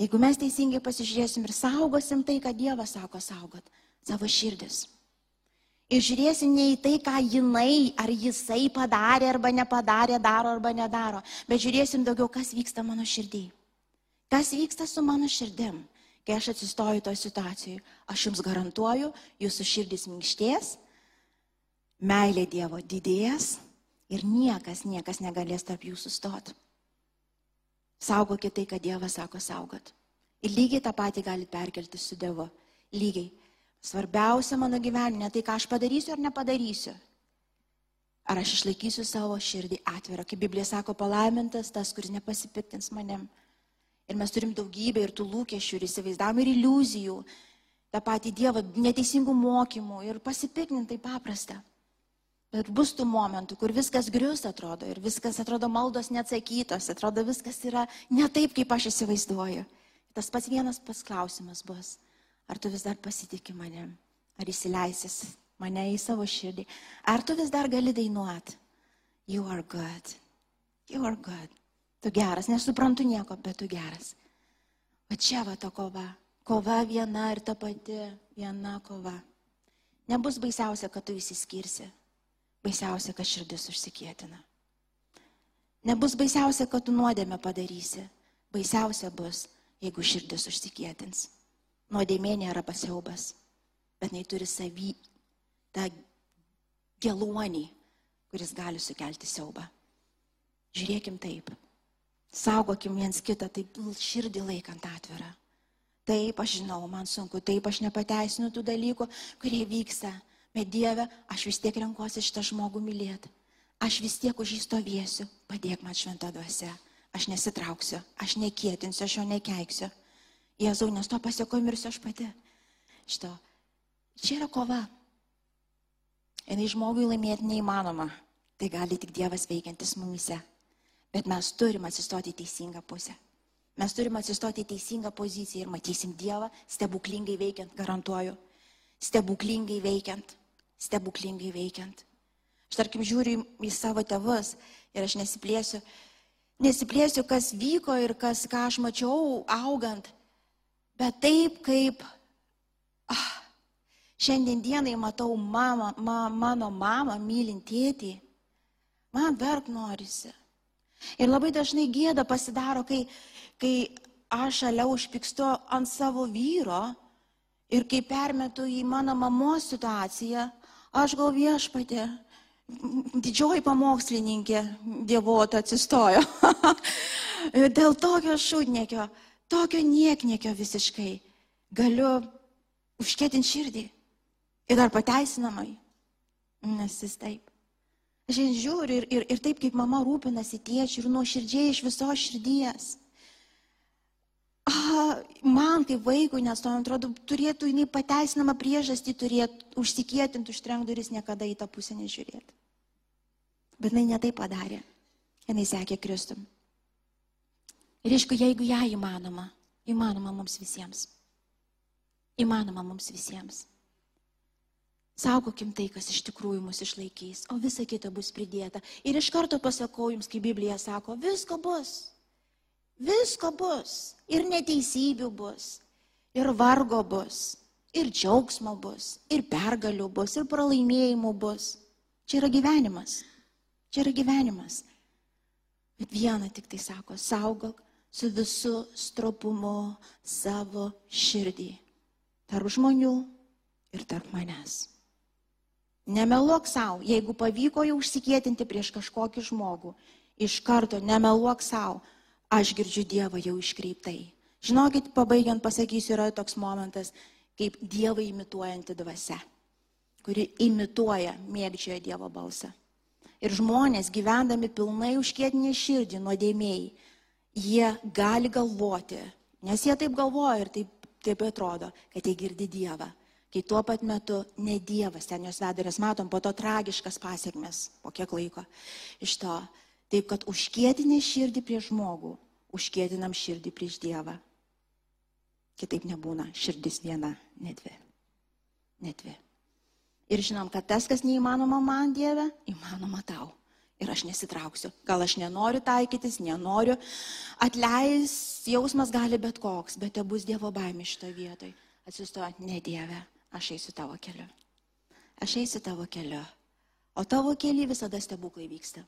Jeigu mes teisingai pasižiūrėsim ir saugosim tai, ką Dievas sako saugot, savo širdis. Ir žiūrėsim ne į tai, ką jinai ar jisai padarė arba nepadarė, daro arba nedaro, bet žiūrėsim daugiau, kas vyksta mano širdį. Kas vyksta su mano širdim, kai aš atsistoju toje situacijoje. Aš jums garantuoju, jūsų širdis minkštės, meilė Dievo didės, Ir niekas, niekas negalės tarp jų sustoti. Saugokit tai, kad Dievas sako saugot. Ir lygiai tą patį galite perkelti su Dievu. Lygiai. Svarbiausia mano gyvenime, tai ką aš padarysiu ar nepadarysiu. Ar aš išlaikysiu savo širdį atvirą. Kaip Biblija sako, palaimintas tas, kuris nepasipiktins manim. Ir mes turim daugybę ir tų lūkesčių, ir įsivaizdavimų, ir iliuzijų. Ta pati Dievo neteisingų mokymų ir pasipikninti tai paprasta. Bet bus tų momentų, kur viskas grius atrodo ir viskas atrodo maldos neatsakytos, atrodo viskas yra ne taip, kaip aš įsivaizduoju. Tas pats vienas pas klausimas bus, ar tu vis dar pasitikė manim, ar įsileisis mane į savo širdį, ar tu vis dar gali dainuoti. You are good, you are good. Tu geras, nesuprantu nieko, bet tu geras. O čia va ta kova, kova viena ir ta pati, viena kova. Nebus baisiausia, kad tu įsiskirsi Baisiausia, kad širdis užsikėtina. Nebus baisiausia, kad tu nuodėmę padarysi. Baisiausia bus, jeigu širdis užsikėtins. Nuodėmė nėra pasiaubas, bet jinai turi savy tą geluonį, kuris gali sukelti siaubą. Žiūrėkim taip. Saugokim viens kitą, taip širdį laikant atvirą. Taip, aš žinau, man sunku, taip, aš nepateisinu tų dalykų, kurie vyksta. Bet Dieve, aš vis tiek renkuosi šitą žmogų mylėti. Aš vis tiek už jį stovėsiu. Padėk man šventą dvasę. Aš nesitrauksiu, aš nekėtinsiu, aš jo nekeiksiu. Jėzau, nes to pasieko mirsiu aš pati. Šito. Čia yra kova. Jis žmogui laimėti neįmanoma. Tai gali tik Dievas veikiantis mumise. Bet mes turim atsistoti į teisingą pusę. Mes turim atsistoti į teisingą poziciją ir matysim Dievą stebuklingai veikiant, garantuoju. Stebuklingai veikiant stebuklingai veikiant. Aš tarkim žiūriu į savo tėvus ir aš nesiplėsiu, nesiplėsiu, kas vyko ir kas, ką aš mačiau augant, bet taip kaip ah, šiandien dienai matau mamą, ma, mano mamą mylint tėtį, man verk norisi. Ir labai dažnai gėda pasidaro, kai, kai aš šalia užpykstu ant savo vyro ir kai permetu į mano mamos situaciją, Aš gal viešpatė, didžioji pamokslininkė dievota atsistojo. Dėl tokio šūdnekio, tokio nieknekio visiškai galiu užkėtinti širdį. Ir dar pateisinamai. Nes jis taip. Aš žiūriu ir, ir, ir taip, kaip mama rūpinasi tėčiu ir nuoširdžiai iš viso širdies man kaip vaikui, nes to atrodo, turėtų jinai pateisinamą priežastį turėti užsikėtinti už trenkduris, niekada į tą pusę nežiūrėti. Bet jinai netai padarė. Jinai sekė Kristum. Ir aišku, jeigu ją įmanoma, įmanoma mums visiems. Įmanoma mums visiems. Saugokim tai, kas iš tikrųjų mus išlaikys, o visa kita bus pridėta. Ir iš karto pasakau jums, kaip Biblija sako, visko bus. Visko bus. Ir neteisybių bus. Ir vargo bus. Ir džiaugsmo bus. Ir pergalių bus. Ir pralaimėjimų bus. Čia yra gyvenimas. Čia yra gyvenimas. Bet vieną tik tai sako, saugok su visu stropumu savo širdį. Tarp žmonių ir tarp manęs. Nemeluok savo, jeigu pavyko jau užsikėtinti prieš kažkokį žmogų, iš karto nemeluok savo, aš girdžiu Dievą jau iškreiptai. Žinokit, pabaigiant pasakysiu, yra toks momentas, kaip Dievą imituojanti dvasia, kuri imituoja, mėgdžioja Dievo balsą. Ir žmonės gyvendami pilnai užkėtinį širdį nuodėmėjai, jie gali galvoti, nes jie taip galvoja ir taip, taip atrodo, kad jie girdi Dievą. Kai tuo pat metu ne Dievas ten jos veda, nes matom po to tragiškas pasiekmes, po kiek laiko iš to Taip kad užkėtinė širdį prieš žmogų, užkėtinam širdį prieš Dievą. Kitaip nebūna širdis viena, ne dvi. Ne dvi. Ir žinom, kad tas, kas neįmanoma man Dieve, įmanoma tau. Ir aš nesitrauksiu. Gal aš nenoriu taikytis, nenoriu. Atleis jausmas gali bet koks, bet te bus Dievo baimė šitoje vietoje. Atsistoja, ne Dieve, aš eisiu tavo keliu. Aš eisiu tavo keliu. O tavo keliai visada stebuklai vyksta.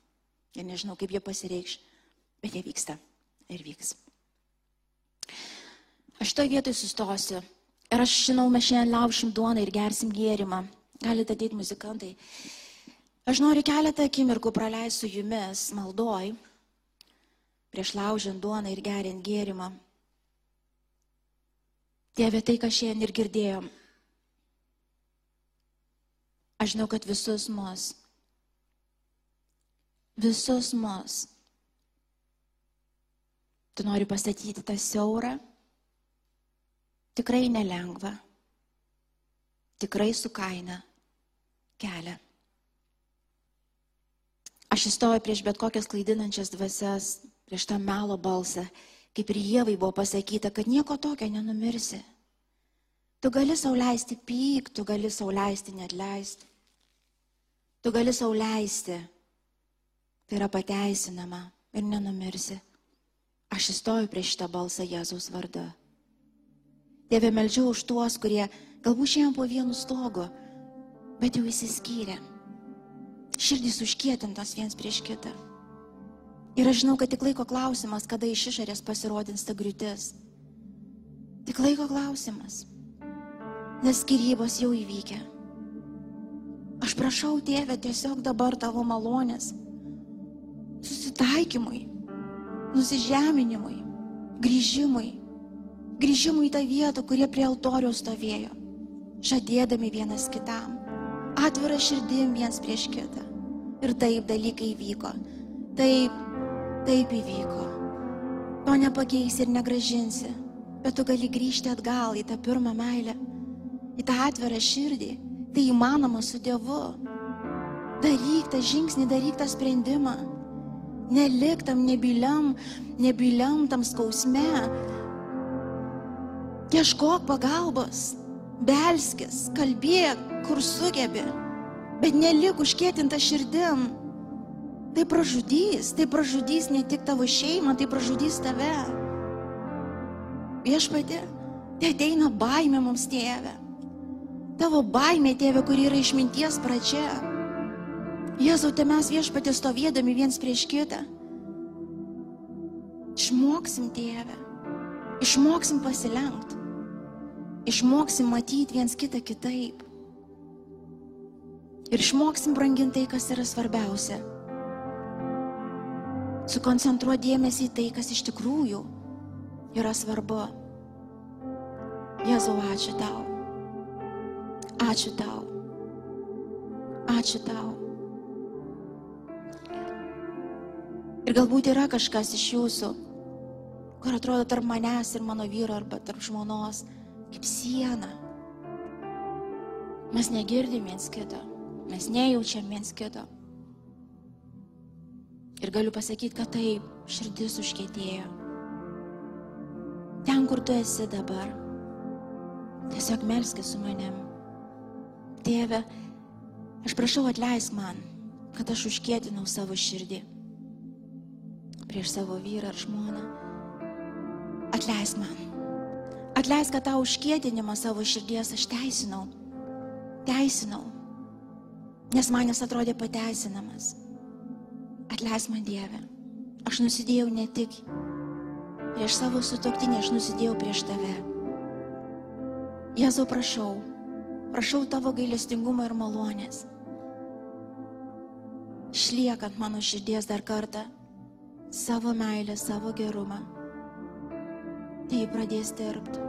Ir nežinau, kaip jie pasireikš, bet jie vyksta ir vyks. Aš to vietoj sustosiu. Ir aš žinau, mes šiandien laušim duoną ir gersim gėrimą. Galite ateiti muzikantai. Aš noriu keletą akimirkų praleisti su jumis maldoj, prieš laužiant duoną ir geriant gėrimą. Dieve, tai, ką šiandien ir girdėjom. Aš žinau, kad visus mus, visus mus, tu nori pastatyti tą siaurą, tikrai nelengva, tikrai su kaina kelią. Aš įstoju prieš bet kokias klaidinančias dvasias, prieš tą melo balsą, kaip ir Dievai buvo pasakyta, kad nieko tokio nenumirsi. Tu gali sauliaisti pyk, tu gali sauliaisti net leisti. Tu gali sauliaisti. Yra pateisinama ir nenumirsi. Aš įstoju prieš šitą balsą Jėzaus vardu. Dieve meldžiu už tuos, kurie galbūt šiandien po vienu stogu, bet jau įsiskyrė širdys užkietintos viens prieš kitą. Ir aš žinau, kad tik laiko klausimas, kada iš išorės pasirodins ta griūtis. Tik laiko klausimas. Nes skirybos jau įvykę. Aš prašau, tėvę, tiesiog dabar tavo malonės. Susitaikymui, nusižeminimui, grįžimui. Grįžimui į tą vietą, kurie prie altoriaus stovėjo. Žadėdami vienas kitam atvira širdim viens prieš kitą. Ir taip dalykai vyko. Taip, taip įvyko. To nepakeisi ir negražinsi, bet tu gali grįžti atgal į tą pirmą meilę, į tą atvirą širdį. Tai įmanoma su Dievu. Daryk tą žingsnį, daryk tą sprendimą. Nelik tam nebyliam, nebyliam tam skausme. Ieškok pagalbos, belskis, kalbėk, kur sugebi, bet nelik užkėtinta širdim. Tai pražudys, tai pražudys ne tik tavo šeimą, tai pražudys tave. Viešpatė, tai ateina baimė mums tėvė. Tavo baimė, tėvė, kuri yra išminties pradžia. Jėzau, tai mes viešpatė stovėdami viens prieš kitą. Išmoksim, tėvę. Išmoksim pasilenkti. Išmoksim matyti viens kitą kitaip. Ir išmoksim branginti tai, kas yra svarbiausia. Sukoncentruoti dėmesį į tai, kas iš tikrųjų yra svarbu. Jėzau, ačiū tau. Ačiū tau. Ačiū tau. Ir galbūt yra kažkas iš jūsų, kur atrodo tarp manęs ir mano vyro arba tarp žmonos, kaip siena. Mes negirdim viens kito. Mes nejaučiam viens kito. Ir galiu pasakyti, kad taip, širdis užkėtėjo. Ten, kur tu esi dabar, tiesiog melskis su manim. Tėve, aš prašau atleisk man, kad aš užkėtinau savo širdį prieš savo vyrą ar žmoną. Atleisk man. Atleisk, kad tą užkėtinimą savo širdies aš teisinau. Teisinau nes man jis atrodė pateisinamas. Atleis man Dieve, aš nusidėjau ne tik prieš savo sutoktinį, aš nusidėjau prieš tave. Jėzau, prašau, prašau tavo gailestingumo ir malonės. Šliekant mano širdies dar kartą savo meilę, savo gerumą. Tai pradės dirbti.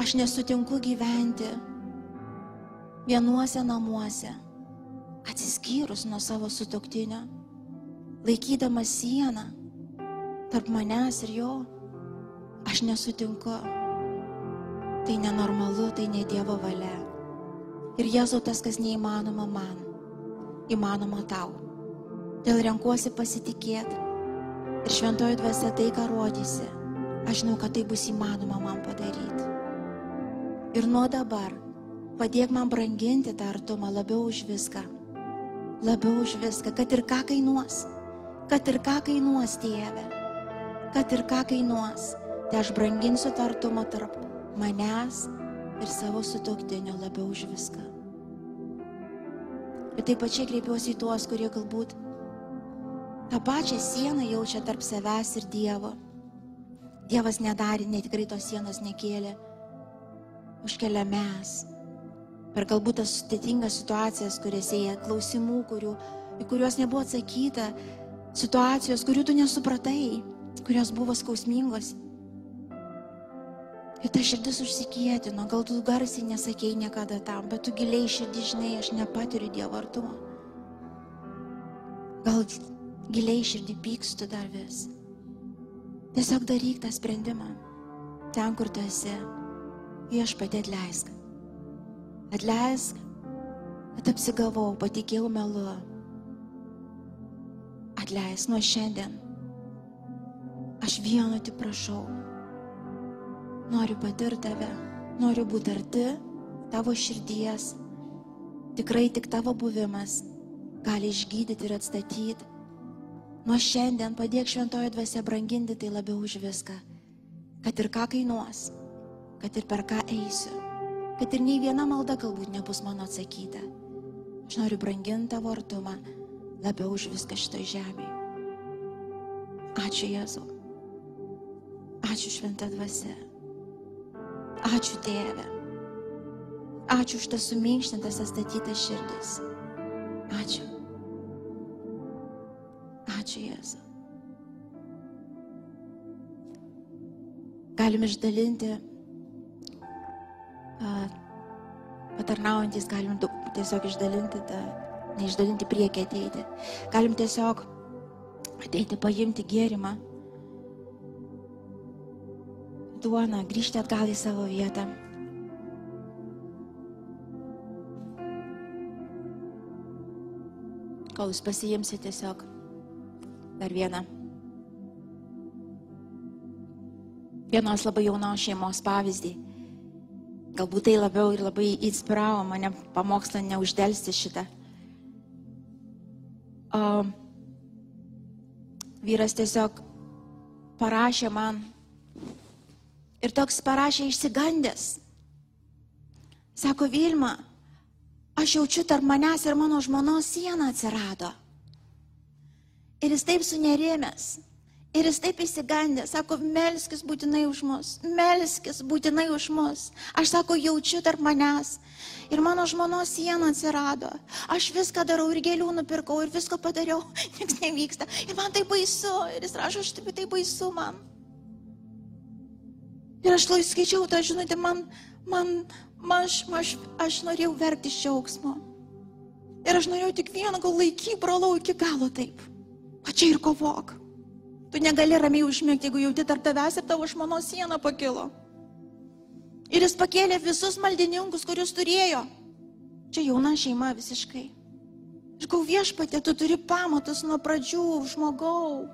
Aš nesutinku gyventi vienuose namuose, atsiskyrus nuo savo sutoktinio, laikydamas sieną tarp manęs ir jo, aš nesutinku. Tai nenormalu, tai ne Dievo valia. Ir Jėzau tas, kas neįmanoma man, įmanoma tau. Dėl renkuosi pasitikėti. Ir šventoji dvasia tai, ką rodysi, aš žinau, kad tai bus įmanoma man padaryti. Ir nuo dabar Padėk man branginti tą artumą labiau už viską. Labiau už viską, kad ir ką kainuos. Kad ir ką kainuos, tėve. Kad ir ką kainuos. Tai aš branginsiu tą artumą tarp manęs ir savo sutoktinio labiau už viską. Ir taip pačiai kreipiuosi į tuos, kurie galbūt tą pačią sieną jaučia tarp savęs ir Dievo. Dievas nedarė, netikrai tos sienos nekėlė. Užkelia mes per galbūt tas sudėtingas situacijas, kuriuose jie klausimų, kurių, į kuriuos nebuvo atsakyta, situacijos, kurių tu nesupratai, kurios buvo skausmingos. Ir ta širdis užsikietino, gal tu garsiai nesakėjai niekada tam, bet tu giliai širdį žinai, aš nepatiriu Dievo artumo. Gal giliai širdį pykstu dar vis. Tiesiog daryk tą sprendimą. Ten, kur tu esi, viešpatė atleisk. Atleisk, kad apsigavau, patikėjau melu. Atleisk nuo šiandien. Aš vieno tik prašau Noriu patirti tave, noriu būti arti tavo širdies. Tikrai tik tavo buvimas gali išgydyti ir atstatyti. Nuo šiandien padėk šventojo dvasia branginti tai labiau už viską. Kad ir ką kainuos, kad ir per ką eisiu, kad ir nei viena malda galbūt nebus mano atsakyta. Aš noriu branginti tavo artumą labiau už viską šitoje žemėje. Ačiū Jėzau. Ačiū šventą dvasę. Ačiū Tėve. Ačiū už tas suminkštintas atstatytas širdis. Ačiū. Jėzu. Galim išdalinti, patarnaujantis, galim tiesiog išdalinti, tą, neišdalinti priekį ateiti. Galim tiesiog ateiti, paimti gėrimą duoną, grįžti atgal į savo vietą. Kol jūs pasijimsite tiesiog dar vieną. Vienos labai jaunos šeimos pavyzdį. Galbūt tai labiau ir labai inspiravo mane pamokslą neuždelsti šitą. O vyras tiesiog parašė man Ir toks parašė išsigandęs. Sako Vilma, aš jaučiu tarp manęs ir mano žmonos siena atsirado. Ir jis taip sunerėmęs. Ir jis taip įsigandė, sako, melskis būtinai už mus, melskis būtinai už mus. Aš sako, jaučiu tarp manęs. Ir mano žmonos siena atsirado. Aš viską darau ir gėlių nupirkau ir viską padariau, nieks nevyksta. Ir man tai baisu. Ir jis rašo, aš taip tai baisu man. Ir aš lai skaičiau tą žinutę, man, man, man aš, aš, aš norėjau verkti iš džiaugsmo. Ir aš norėjau tik vieną, gal laiky, brolau iki galo taip. O čia ir kovok. Tu negali ramiai užmėgti, jeigu jauti tarp tavęs ir tavo žmonos siena pakilo. Ir jis pakėlė visus maldininkus, kuriuos turėjo. Čia jauna šeima visiškai. Ir gau viešpatė, tu turi pamatus nuo pradžių, žmogau.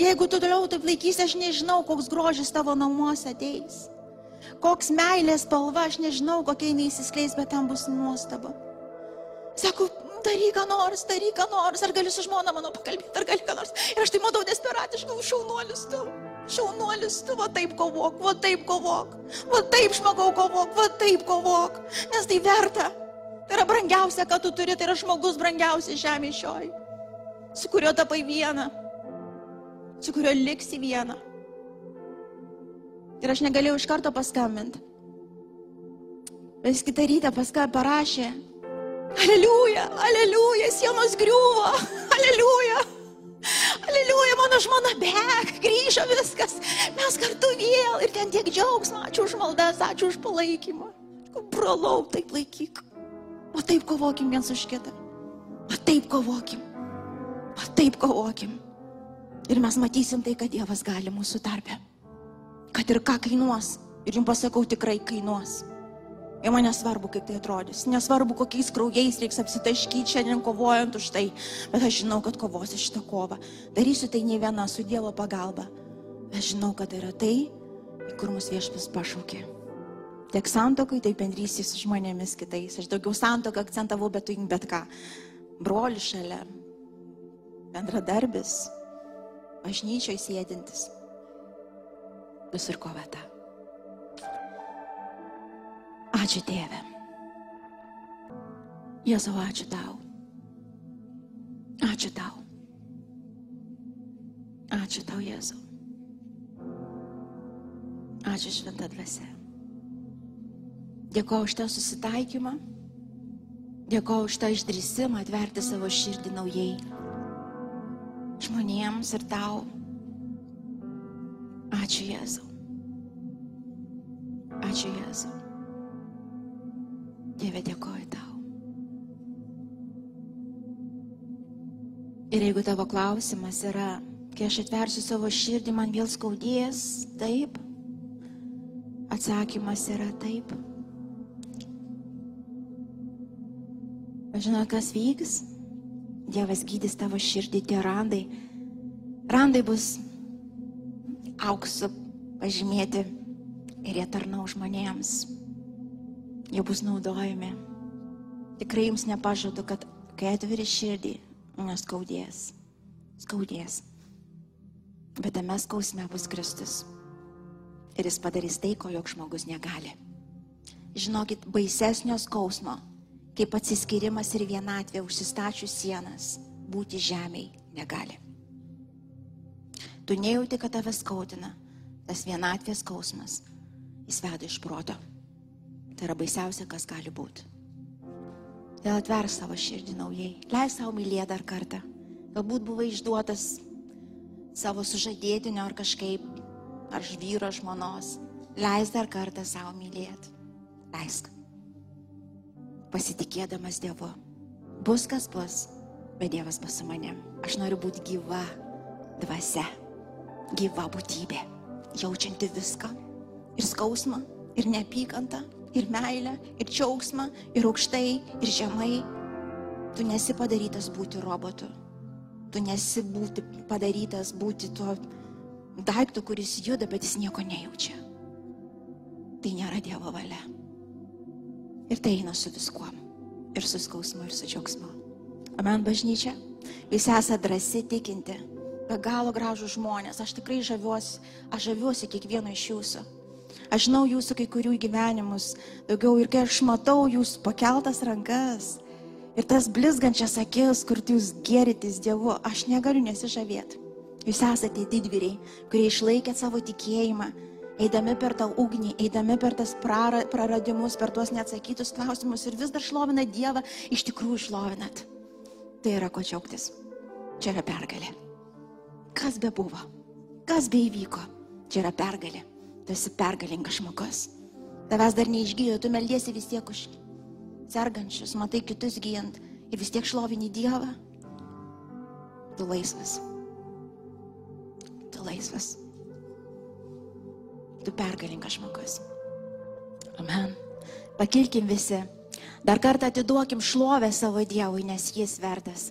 Jeigu tu toliau taip laikysi, aš nežinau, koks grožis tavo namuose ateis. Koks meilės spalva, aš nežinau, kokia jinai įsiskleis, bet ten bus nuostaba. Sako, daryk ką nors, daryk ką nors, ar gali su žmona mano pakalbėti, ar gali ką nors. Ir aš tai matau desperatiškai, šaunuolis tu, šaunuolis tu, va taip kovok, va taip kovok, va taip žmogau kovok, va taip kovok, nes tai verta. Tai yra brangiausia, ką tu turi, tai yra žmogus brangiausias žemė šioj, su kuriuo tapai vieną su kuriuo liksi viena. Ir aš negalėjau iš karto paskambinti. Bet jis kitą rytą paskui parašė, Aleliuja, aleliuja, sienos griuvo, aleliuja, aleliuja, mano žmona bėg, grįžo viskas, mes kartu vėl ir ten tiek džiaugsmo, ačiū už maldas, ačiū už palaikymą. Brolau, taip laikyk. O taip kovokim viens už kitą. O taip kovokim. O taip kovokim. Ir mes matysim tai, kad Dievas gali mūsų tarpę. Kad ir ką kainuos. Ir jums pasakau, tikrai kainuos. Ir man nesvarbu, kaip tai atrodys. Nesvarbu, kokiais kraujais reiks apsitaškyti šiandien kovojant už tai. Bet aš žinau, kad kovosiu šitą kovą. Darysiu tai ne viena su Dievo pagalba. Aš žinau, kad yra tai, kur mus viešpas pašaukė. Tiek santokai, tiek bendrystė su žmonėmis kitais. Aš daugiau santoką akcentavau, bet tu bet ką. Broli šalia, bendradarbis, bažnyčioj sėdintis ir ko vieta. Ačiū Tėve. Jėzau, ačiū tau. Ačiū tau. Ačiū tau, Jėzau. Ačiū šventą dvasę. Dėkoju už tą susitaikymą. Dėkoju už tą išdrysimą atverti savo širdį naujai. Žmonėms ir tau. Ačiū Jėzau. Ačiū Jėzau. Dieve dėkoju tau. Ir jeigu tavo klausimas yra, kai aš atversiu savo širdį, man vėl skaudės, taip. Atsakymas yra taip. Žinot, kas vyks? Dievas gydys tavo širdį, tie randai. Randai bus auksu pažymėti ir jie tarnau žmonėms. Jie bus naudojami. Tikrai jums nepažadu, kad kai atviri širdį, neskaudės. Skaudės. Bet tame skausme bus Kristus. Ir jis padarys tai, ko jok žmogus negali. Žinokit, baisesnio skausmo, kaip atsiskirimas ir vienatvė užsistačius sienas, būti žemiai negali. Tu nejauti, kad tave skaudina, tas vienatvės skausmas, jis veda iš proto. Tai yra baisiausia, kas gali būti. Vėl atverk savo širdį naujai. Leis savo mylėti dar kartą. Galbūt buvai išduotas savo sužadėtinio ar kažkaip, ar vyro žmonos. Leis dar kartą savo mylėti. Leisk. Pasitikėdamas Dievu. Bus kas bus, bet Dievas bus su manim. Aš noriu būti gyva dvasia. Gyva būtybė. Jaučianti viską. Ir skausmą, ir neapykantą, ir meilę, ir džiaugsmą, ir aukštai, ir žemai. Tu nesi padarytas būti robotu. Tu nesi būti padarytas būti tuo daiktu, kuris juda, bet jis nieko nejaučia. Tai nėra Dievo valia. Ir tai eina su viskuom. Ir su skausmu, ir su džiaugsmu. Amen bažnyčia. Jūs esate drąsi tikinti. Be galo gražų žmonės. Aš tikrai žaviuosi. Aš žaviuosi kiekvieno iš jūsų. Aš žinau jūsų kai kurių gyvenimus daugiau ir kai aš matau jūsų pakeltas rankas ir tas blizgančias akis, kur jūs gėritės Dievu, aš negaliu nesižavėti. Jūs esate didvyriai, kurie išlaikė savo tikėjimą, eidami per tą ugnį, eidami per tas prara, praradimus, per tuos neatsakytus klausimus ir vis dar šlovina Dievą, iš tikrųjų šlovinat. Tai yra ko džiaugtis. Čia yra pergalė. Kas be buvo, kas be įvyko, čia yra pergalė. Tu esi pergalingas žmogus. Tavęs dar neišgyjo, tu meldiesi vis tiek už sergančius, matai kitus gyjant ir vis tiek šlovini Dievą. Tu laisvas. Tu laisvas. Tu pergalingas žmogus. Amen. Pakilkim visi. Dar kartą atiduokim šlovę savo Dievui, nes jis vertas.